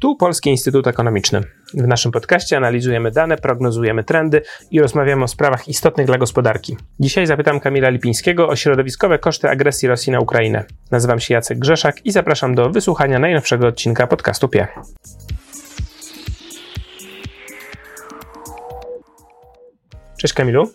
Tu Polski Instytut Ekonomiczny. W naszym podcaście analizujemy dane, prognozujemy trendy i rozmawiamy o sprawach istotnych dla gospodarki. Dzisiaj zapytam Kamila Lipińskiego o środowiskowe koszty agresji Rosji na Ukrainę. Nazywam się Jacek Grzeszak i zapraszam do wysłuchania najnowszego odcinka podcastu PIE. Cześć Kamilu.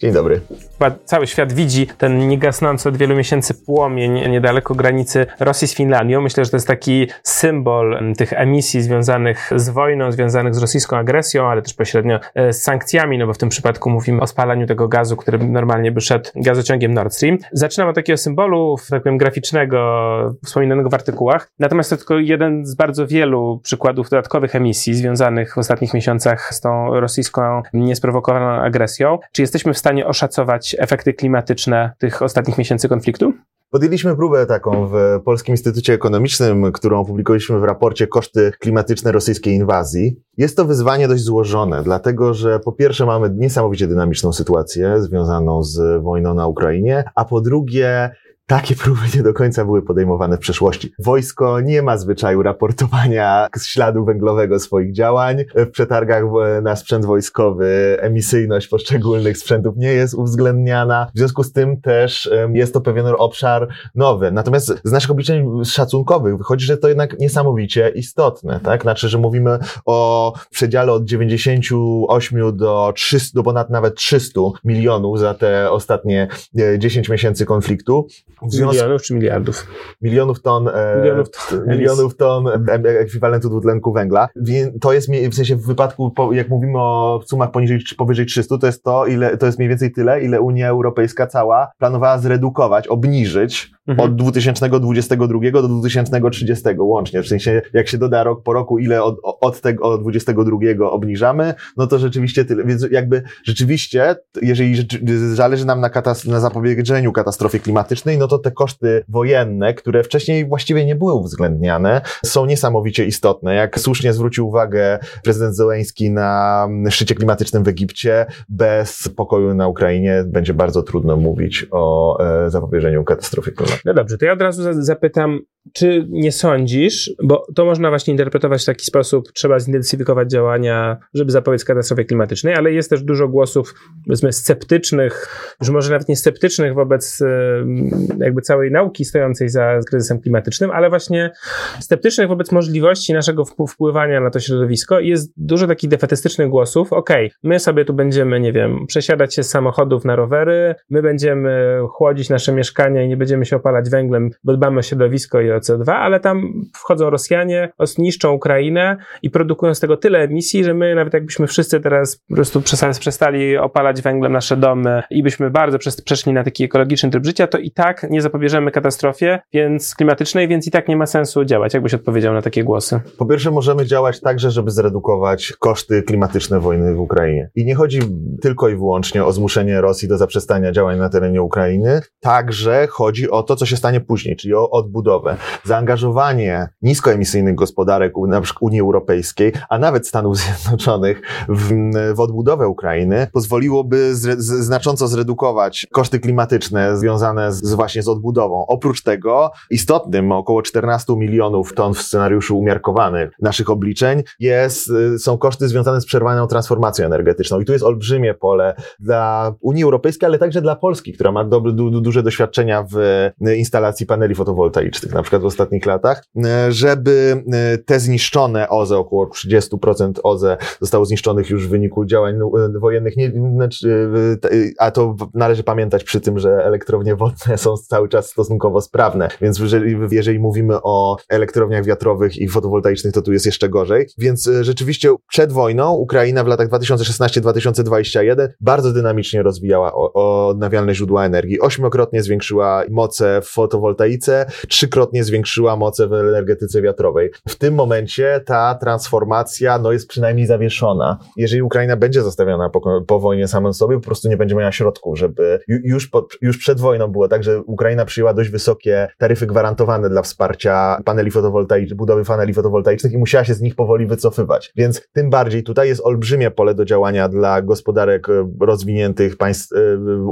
Dzień dobry. Chyba cały świat widzi ten niegasnący od wielu miesięcy płomień niedaleko granicy Rosji z Finlandią. Myślę, że to jest taki symbol tych emisji związanych z wojną, związanych z rosyjską agresją, ale też pośrednio e, z sankcjami, no bo w tym przypadku mówimy o spalaniu tego gazu, który normalnie by szedł gazociągiem Nord Stream. Zaczynam od takiego symbolu, tak powiem, graficznego, wspominanego w artykułach. Natomiast to tylko jeden z bardzo wielu przykładów dodatkowych emisji związanych w ostatnich miesiącach z tą rosyjską niesprowokowaną agresją. Czy jesteśmy w stanie oszacować efekty klimatyczne tych ostatnich miesięcy konfliktu? Podjęliśmy próbę taką w Polskim Instytucie Ekonomicznym, którą opublikowaliśmy w raporcie Koszty klimatyczne rosyjskiej inwazji. Jest to wyzwanie dość złożone, dlatego że po pierwsze mamy niesamowicie dynamiczną sytuację związaną z wojną na Ukrainie, a po drugie takie próby nie do końca były podejmowane w przeszłości. Wojsko nie ma zwyczaju raportowania śladu węglowego swoich działań. W przetargach na sprzęt wojskowy emisyjność poszczególnych sprzętów nie jest uwzględniana. W związku z tym też jest to pewien obszar nowy. Natomiast z naszych obliczeń szacunkowych wychodzi, że to jednak niesamowicie istotne, tak? Znaczy, że mówimy o przedziale od 98 do 300, do ponad nawet 300 milionów za te ostatnie 10 e, miesięcy konfliktu. Związku, milionów czy miliardów? Milionów ton, e, milionów ton, milionów ton ekwiwalentu dwutlenku węgla. To jest w sensie w wypadku, jak mówimy o sumach poniżej czy powyżej 300, to jest to, ile, to jest mniej więcej tyle, ile Unia Europejska cała planowała zredukować, obniżyć mhm. od 2022 do 2030 łącznie. W sensie, jak się doda rok po roku, ile od, od tego od 22 obniżamy, no to rzeczywiście tyle. Więc jakby rzeczywiście, jeżeli zależy nam na, katas- na zapobiedzeniu katastrofie klimatycznej, no to te koszty wojenne, które wcześniej właściwie nie były uwzględniane, są niesamowicie istotne. Jak słusznie zwrócił uwagę prezydent Zełenski na szczycie klimatycznym w Egipcie, bez pokoju na Ukrainie będzie bardzo trudno mówić o e, zapobieżeniu katastrofie klimatycznej. No dobrze, to ja od razu zapytam, czy nie sądzisz, bo to można właśnie interpretować w taki sposób, trzeba zintensyfikować działania, żeby zapobiec katastrofie klimatycznej, ale jest też dużo głosów, powiedzmy, sceptycznych, już może nawet nie sceptycznych wobec jakby całej nauki stojącej za kryzysem klimatycznym, ale właśnie sceptycznych wobec możliwości naszego wpływania na to środowisko. Jest dużo takich defetystycznych głosów, okej, okay, my sobie tu będziemy, nie wiem, przesiadać się z samochodów na rowery, my będziemy chłodzić nasze mieszkania i nie będziemy się opalać węglem, bo dbamy o środowisko i o CO2, ale tam wchodzą Rosjanie, niszczą Ukrainę i produkują z tego tyle emisji, że my nawet jakbyśmy wszyscy teraz po prostu przestali opalać węglem nasze domy i byśmy bardzo przeszli na taki ekologiczny tryb życia, to i tak nie zapobieżemy katastrofie więc klimatycznej, więc i tak nie ma sensu działać. Jakbyś odpowiedział na takie głosy? Po pierwsze, możemy działać także, żeby zredukować koszty klimatyczne wojny w Ukrainie. I nie chodzi tylko i wyłącznie o zmuszenie Rosji do zaprzestania działań na terenie Ukrainy, także chodzi o to, co się stanie później, czyli o odbudowę. Zaangażowanie niskoemisyjnych gospodarek, na przykład Unii Europejskiej, a nawet Stanów Zjednoczonych w, w odbudowę Ukrainy pozwoliłoby zre, z, znacząco zredukować koszty klimatyczne związane z, właśnie z odbudową. Oprócz tego istotnym, około 14 milionów ton w scenariuszu umiarkowanych naszych obliczeń jest, y, są koszty związane z przerwaną transformacją energetyczną. I tu jest olbrzymie pole dla Unii Europejskiej, ale także dla Polski, która ma du, duże doświadczenia w y, instalacji paneli fotowoltaicznych, na przykład w ostatnich latach, y, żeby te zniszczone OZE, około 30% OZE zostało zniszczonych już w wyniku działań wojennych, nie, znaczy, a to należy pamiętać przy tym, że elektrownie wodne są cały czas stosunkowo sprawne, więc jeżeli, jeżeli mówimy o elektrowniach wiatrowych i fotowoltaicznych, to tu jest jeszcze gorzej. Więc rzeczywiście przed wojną Ukraina w latach 2016-2021 bardzo dynamicznie rozwijała odnawialne źródła energii. Ośmiokrotnie zwiększyła moce w fotowoltaice, trzykrotnie zwiększyła moce w energetyce wiatrowej. W tym momencie ta transformacja no, jest przynajmniej zawieszona. Jeżeli Ukraina będzie zostawiona po, po wojnie samym sobie, po prostu nie będzie miała środków, żeby już, po, już przed wojną było tak, że Ukraina przyjęła dość wysokie taryfy gwarantowane dla wsparcia paneli fotowoltaicznych, budowy paneli fotowoltaicznych i musiała się z nich powoli wycofywać. Więc tym bardziej tutaj jest olbrzymie pole do działania dla gospodarek rozwiniętych państw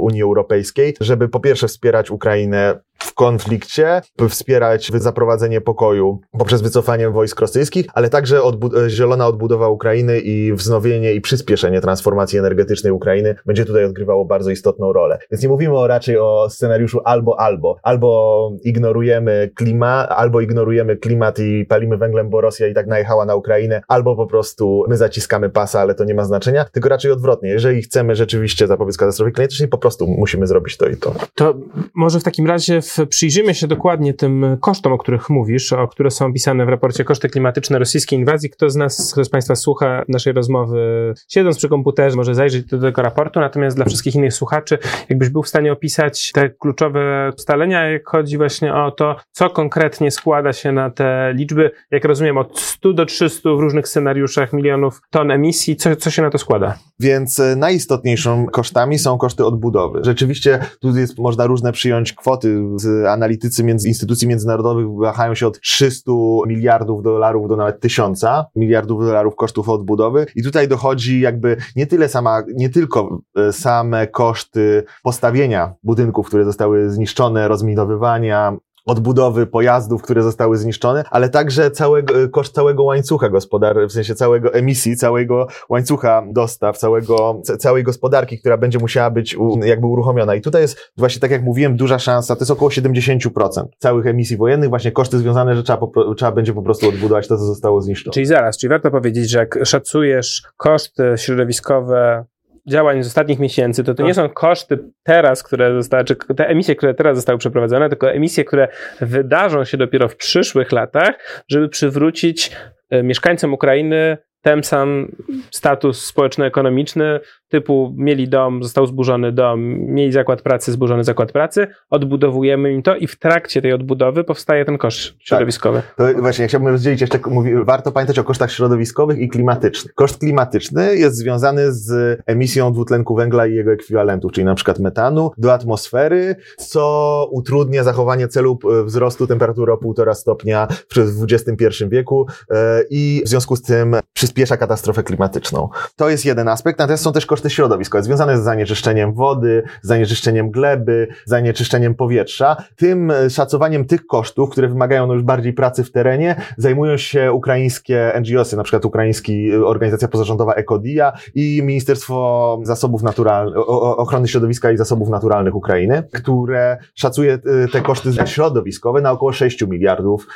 Unii Europejskiej, żeby po pierwsze wspierać Ukrainę w konflikcie, wspierać zaprowadzenie pokoju poprzez wycofanie wojsk rosyjskich, ale także odbu- zielona odbudowa Ukrainy i wznowienie i przyspieszenie transformacji energetycznej Ukrainy będzie tutaj odgrywało bardzo istotną rolę. Więc nie mówimy o, raczej o scenariuszu albo albo. Albo ignorujemy klimat, albo ignorujemy klimat i palimy węglem, bo Rosja i tak najechała na Ukrainę, albo po prostu my zaciskamy pasa, ale to nie ma znaczenia, tylko raczej odwrotnie. Jeżeli chcemy rzeczywiście zapobiec katastrofie klimatycznej, po prostu musimy zrobić to i to. To może w takim razie w, przyjrzyjmy się dokładnie tym kosztom, o których mówisz, o które są opisane w raporcie koszty klimatyczne rosyjskiej inwazji. Kto z nas, kto z Państwa słucha naszej rozmowy, siedząc przy komputerze, może zajrzeć do tego raportu, natomiast dla wszystkich innych słuchaczy, jakbyś był w stanie opisać te kluczowe ustalenia, jak chodzi właśnie o to, co konkretnie składa się na te liczby, jak rozumiem, od 100 do 300 w różnych scenariuszach milionów ton emisji, co, co się na to składa? Więc e, najistotniejszą kosztami są koszty odbudowy. Rzeczywiście tu jest, można różne przyjąć kwoty. Analitycy między, instytucji międzynarodowych wahają się od 300 miliardów dolarów do nawet tysiąca miliardów dolarów kosztów odbudowy. I tutaj dochodzi jakby nie tyle sama, nie tylko e, same koszty postawienia budynków, które zostały zniszczone, rozminowywania, odbudowy pojazdów, które zostały zniszczone, ale także całego, e, koszt całego łańcucha gospodar, w sensie całego emisji, całego łańcucha dostaw, całego, całej gospodarki, która będzie musiała być u, jakby uruchomiona. I tutaj jest właśnie, tak jak mówiłem, duża szansa, to jest około 70% całych emisji wojennych, właśnie koszty związane, że trzeba, po, trzeba będzie po prostu odbudować to, co zostało zniszczone. Czyli zaraz, czyli warto powiedzieć, że jak szacujesz koszty środowiskowe działań z ostatnich miesięcy, to to nie tak. są koszty teraz, które zostały, czy te emisje, które teraz zostały przeprowadzone, tylko emisje, które wydarzą się dopiero w przyszłych latach, żeby przywrócić e, mieszkańcom Ukrainy ten sam status społeczno-ekonomiczny, typu mieli dom, został zburzony dom, mieli zakład pracy, zburzony zakład pracy, odbudowujemy im to i w trakcie tej odbudowy powstaje ten koszt środowiskowy. Tak. To właśnie, ja chciałbym rozdzielić jeszcze, warto pamiętać o kosztach środowiskowych i klimatycznych. Koszt klimatyczny jest związany z emisją dwutlenku węgla i jego ekwiwalentów, czyli na przykład metanu, do atmosfery, co utrudnia zachowanie celu e, wzrostu temperatury o 1,5 stopnia w XXI wieku e, i w związku z tym przyspiesza katastrofę klimatyczną. To jest jeden aspekt, natomiast są też koszty środowiskowe związane z zanieczyszczeniem wody, zanieczyszczeniem gleby, zanieczyszczeniem powietrza. Tym e, szacowaniem tych kosztów, które wymagają no już bardziej pracy w terenie, zajmują się ukraińskie NGOsy, na przykład ukraiński e, organizacja pozarządowa Ekodia i Ministerstwo Zasobów Naturalnych, Ochrony Środowiska i Zasobów Naturalnych Ukrainy, które szacuje e, te koszty środowiskowe na około 6 miliardów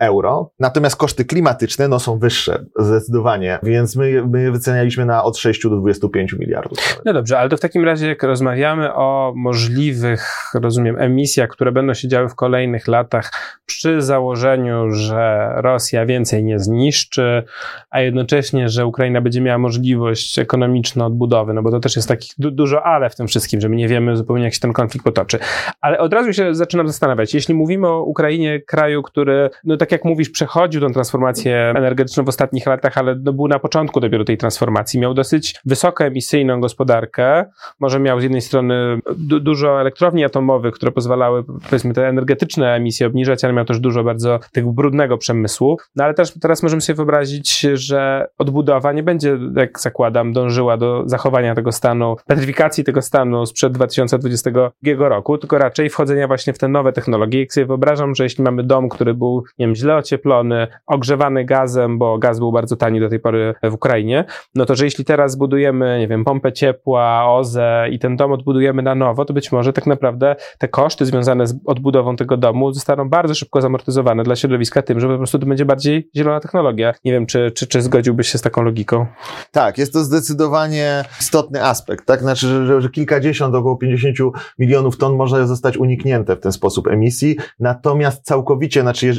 euro. Natomiast koszty klimatyczne no, są wyższe, zdecydowanie, więc my, my wycenialiśmy na od 6 do 25 miliardów. No dobrze, ale to w takim razie, jak rozmawiamy o możliwych, rozumiem, emisjach, które będą się działy w kolejnych latach, przy założeniu, że Rosja więcej nie zniszczy, a jednocześnie, że Ukraina będzie miała możliwość ekonomiczną odbudowy, no bo to też jest takich du dużo ale w tym wszystkim, że my nie wiemy zupełnie, jak się ten konflikt potoczy. Ale od razu się zaczynam zastanawiać, jeśli mówimy o Ukrainie, kraju, który, no tak jak mówisz, przechodził tę transformację energetyczną w ostatnich latach, ale no, był na początku dopiero tej transformacji, miał dosyć wysoką emisyjną gospodarkę, może miał z jednej strony du dużo elektrowni atomowych, które pozwalały, powiedzmy, te energetyczne emisje obniżać, ale miał też dużo bardzo tego brudnego przemysłu. No ale też teraz możemy sobie wyobrazić, że odbudowa nie będzie, jak zakładam, dążyła do zachowania tego stanu, petryfikacji tego stanu sprzed 2022 roku, tylko raczej wchodzenia właśnie w te nowe technologie. Jak sobie wyobrażam, że jeśli mamy dom, który był, nie wiem, źle ocieplony, ogrzewany gazem, bo gaz był bardzo tani do tej pory w Ukrainie, no to, że jeśli teraz budujemy, nie wiem, pompę ciepła, OZE i ten dom odbudujemy na nowo, to być może tak naprawdę te koszty związane z odbudową tego domu zostaną bardzo szybko zamortyzowane dla środowiska tym, że po prostu to będzie bardziej zielona technologia. Nie wiem, czy, czy, czy zgodziłbyś się z taką logiką? Tak, jest to zdecydowanie istotny aspekt, tak? Znaczy, że, że kilkadziesiąt, około 50 milionów ton może zostać uniknięte w ten sposób emisji, natomiast całkowicie, znaczy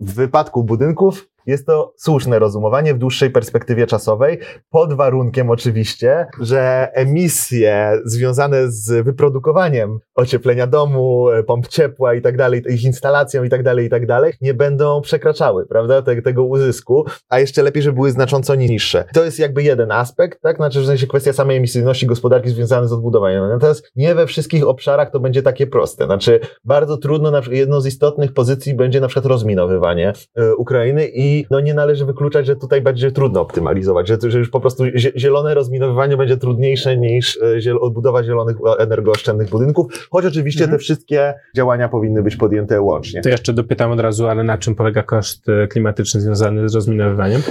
w wypadku budynków jest to słuszne rozumowanie w dłuższej perspektywie czasowej, pod warunkiem oczywiście, że emisje związane z wyprodukowaniem ocieplenia domu, pomp ciepła i tak dalej, ich instalacją i tak dalej, i tak dalej, nie będą przekraczały, prawda, Te, tego uzysku, a jeszcze lepiej, żeby były znacząco niższe. To jest jakby jeden aspekt, tak, znaczy w sensie kwestia samej emisyjności gospodarki związana z odbudowaniem. Natomiast nie we wszystkich obszarach to będzie takie proste. Znaczy bardzo trudno, na przykład jedną z istotnych pozycji będzie na przykład rozminowywanie y, Ukrainy i i no nie należy wykluczać, że tutaj będzie trudno optymalizować, że, że już po prostu zielone rozminowywanie będzie trudniejsze niż e, odbudowa zielonych energooszczędnych budynków, choć oczywiście mhm. te wszystkie działania powinny być podjęte łącznie. To jeszcze dopytam od razu, ale na czym polega koszt e, klimatyczny związany z rozminowywaniem?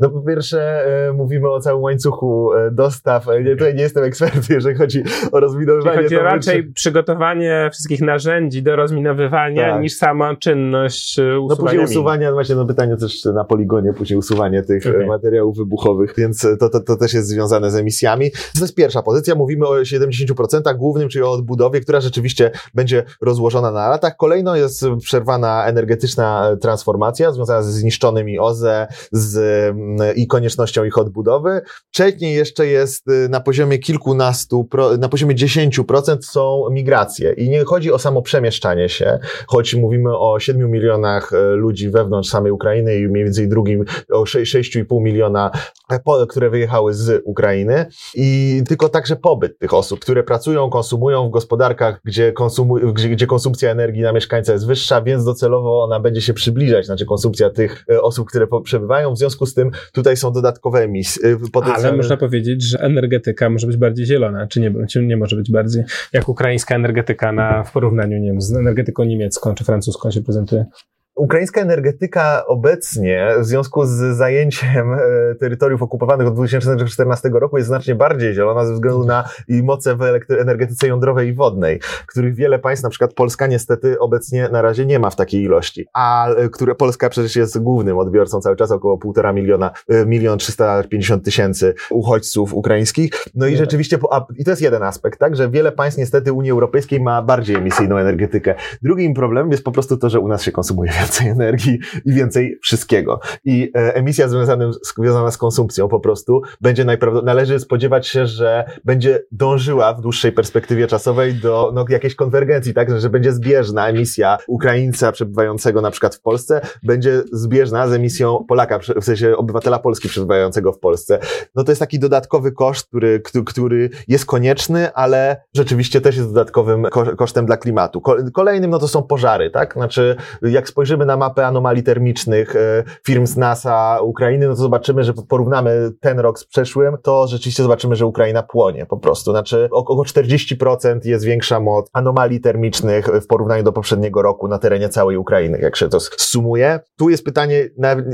No po pierwsze e, mówimy o całym łańcuchu e, dostaw. E, nie, tutaj nie jestem ekspertem, jeżeli chodzi o rozminowywanie. Czyli chodzi raczej przygotowanie wszystkich narzędzi do rozminowywania tak. niż sama czynność usuwania. No później usuwania, no właśnie no pytanie też na poligonie, później usuwanie tych okay. materiałów wybuchowych, więc to, to, to też jest związane z emisjami. To jest pierwsza pozycja, mówimy o 70% głównym, czyli o odbudowie, która rzeczywiście będzie rozłożona na latach. Kolejno jest przerwana energetyczna transformacja związana ze zniszczonymi OZE, z Mm, i koniecznością ich odbudowy. Wcześniej jeszcze jest na poziomie kilkunastu, na poziomie 10% są migracje. I nie chodzi o samo przemieszczanie się, choć mówimy o 7 milionach ludzi wewnątrz samej Ukrainy mniej więcej drugim o 6,5 miliona, e, które wyjechały z Ukrainy. I tylko także pobyt tych osób, które pracują, konsumują w gospodarkach, gdzie, konsumu, gdzie, gdzie konsumpcja energii na mieszkańca jest wyższa, więc docelowo ona będzie się przybliżać, znaczy konsumpcja tych e, osób, które przebywają. W związku z tym tutaj są dodatkowe emisje. Y, Ale można powiedzieć, że energetyka może być bardziej zielona, czy nie, czy nie może być bardziej, jak ukraińska energetyka na, w porównaniu nie wiem, z energetyką niemiecką czy francuską się prezentuje? Ukraińska energetyka obecnie, w związku z zajęciem e, terytoriów okupowanych od 2014 roku, jest znacznie bardziej zielona ze względu na moce w energetyce jądrowej i wodnej, których wiele państw, na przykład Polska, niestety obecnie na razie nie ma w takiej ilości. A e, które Polska przecież jest głównym odbiorcą cały czas, około półtora miliona, e, milion trzysta pięćdziesiąt tysięcy uchodźców ukraińskich. No i rzeczywiście, i to jest jeden aspekt, tak, że wiele państw niestety Unii Europejskiej ma bardziej emisyjną energetykę. Drugim problemem jest po prostu to, że u nas się konsumuje więcej energii i więcej wszystkiego. I e, emisja związana, z konsumpcją po prostu będzie najprawdopodobniej, należy spodziewać się, że będzie dążyła w dłuższej perspektywie czasowej do no, jakiejś konwergencji, tak, że będzie zbieżna emisja Ukraińca przebywającego na przykład w Polsce, będzie zbieżna z emisją Polaka, w sensie obywatela Polski przebywającego w Polsce. No to jest taki dodatkowy koszt, który, który jest konieczny, ale rzeczywiście też jest dodatkowym kosztem dla klimatu. Kolejnym no to są pożary, tak? Znaczy, jak spojrzymy spojrzymy na mapę anomalii termicznych e, firm z NASA Ukrainy, no to zobaczymy, że porównamy ten rok z przeszłym, to rzeczywiście zobaczymy, że Ukraina płonie po prostu. Znaczy około 40% jest większa moc anomalii termicznych w porównaniu do poprzedniego roku na terenie całej Ukrainy, jak się to sumuje. Tu jest pytanie,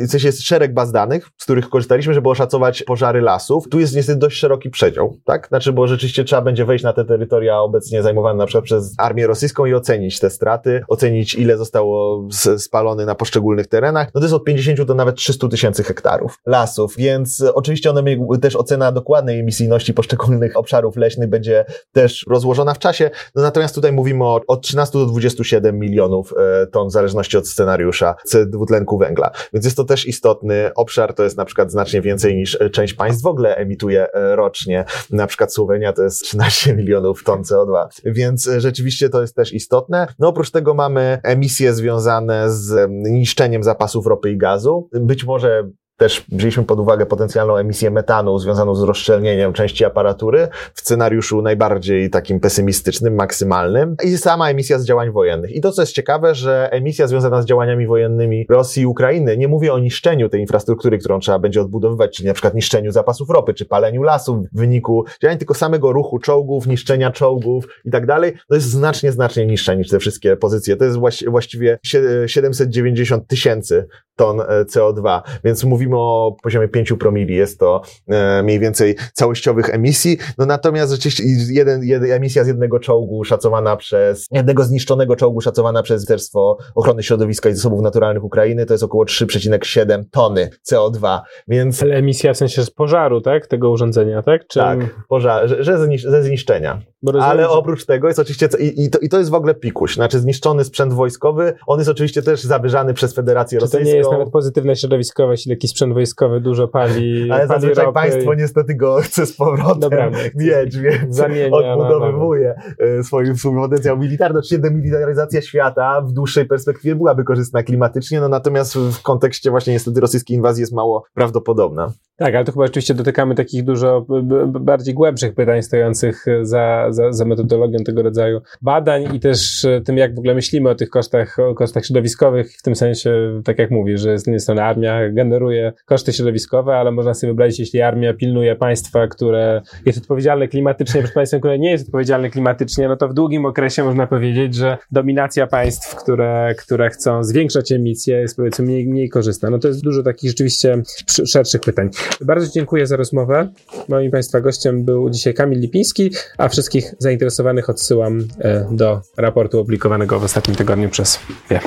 sensie jest szereg baz danych, z których korzystaliśmy, żeby oszacować pożary lasów. Tu jest niestety dość szeroki przedział, tak? Znaczy, bo rzeczywiście trzeba będzie wejść na te terytoria obecnie zajmowane na przykład przez armię rosyjską i ocenić te straty, ocenić ile zostało z, spalony na poszczególnych terenach, no to jest od 50 do nawet 300 tysięcy hektarów lasów, więc oczywiście one też ocena dokładnej emisyjności poszczególnych obszarów leśnych będzie też rozłożona w czasie, no natomiast tutaj mówimy o od 13 do 27 milionów e, ton w zależności od scenariusza dwutlenku węgla, więc jest to też istotny obszar, to jest na przykład znacznie więcej niż e, część państw w ogóle emituje e, rocznie, na przykład Słowenia to jest 13 milionów ton CO2, więc rzeczywiście to jest też istotne. No oprócz tego mamy emisje związane z z niszczeniem zapasów ropy i gazu. Być może też wzięliśmy pod uwagę potencjalną emisję metanu związaną z rozszczelnieniem części aparatury w scenariuszu najbardziej takim pesymistycznym, maksymalnym i sama emisja z działań wojennych. I to, co jest ciekawe, że emisja związana z działaniami wojennymi Rosji i Ukrainy, nie mówię o niszczeniu tej infrastruktury, którą trzeba będzie odbudowywać, czyli na przykład niszczeniu zapasów ropy, czy paleniu lasów w wyniku działań, tylko samego ruchu czołgów, niszczenia czołgów i tak dalej, to jest znacznie, znacznie niższa niż te wszystkie pozycje. To jest właściwie 790 tysięcy ton e, CO2, więc mówimy o poziomie 5 promili, jest to e, mniej więcej całościowych emisji, no natomiast rzeczywiście jeden, jeden, emisja z jednego czołgu szacowana przez, jednego zniszczonego czołgu szacowana przez Ministerstwo Ochrony Środowiska i Zasobów Naturalnych Ukrainy to jest około 3,7 tony CO2, więc... Ale emisja w sensie z pożaru, tak? Tego urządzenia, tak? Czy... Tak, pożar, że, że ze zniszczenia. Ale oprócz tego jest oczywiście, i, i, to, i to jest w ogóle pikuś, znaczy zniszczony sprzęt wojskowy, on jest oczywiście też zawyżany przez Federację Czy Rosyjską. to nie jest nawet pozytywne środowiskowe, jeśli taki sprzęt wojskowy dużo pali Ale pali zazwyczaj państwo niestety go chce z powrotem Dobra, mieć, więc Zamienia odbudowywuje e, swój, swój potencjał militarny. Oczywiście demilitaryzacja świata w dłuższej perspektywie byłaby korzystna klimatycznie, no natomiast w kontekście właśnie niestety rosyjskiej inwazji jest mało prawdopodobna. Tak, ale to chyba oczywiście dotykamy takich dużo bardziej głębszych pytań stojących za, za, za metodologią tego rodzaju badań i też tym, jak w ogóle myślimy o tych kosztach, o kosztach środowiskowych, w tym sensie, tak jak mówisz, że z jednej strony armia generuje koszty środowiskowe, ale można sobie wyobrazić, jeśli armia pilnuje państwa, które jest odpowiedzialne klimatycznie, przed państwem, które nie jest odpowiedzialne klimatycznie, no to w długim okresie można powiedzieć, że dominacja państw, które, które chcą zwiększać emisję, jest powiedzmy mniej, mniej korzystna. No to jest dużo takich rzeczywiście szerszych pytań. Bardzo dziękuję za rozmowę. Moim Państwa gościem był dzisiaj Kamil Lipiński, a wszystkich zainteresowanych odsyłam e, do raportu opublikowanego w ostatnim tygodniu przez WIE.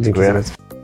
Dziękuję. Dziękuję.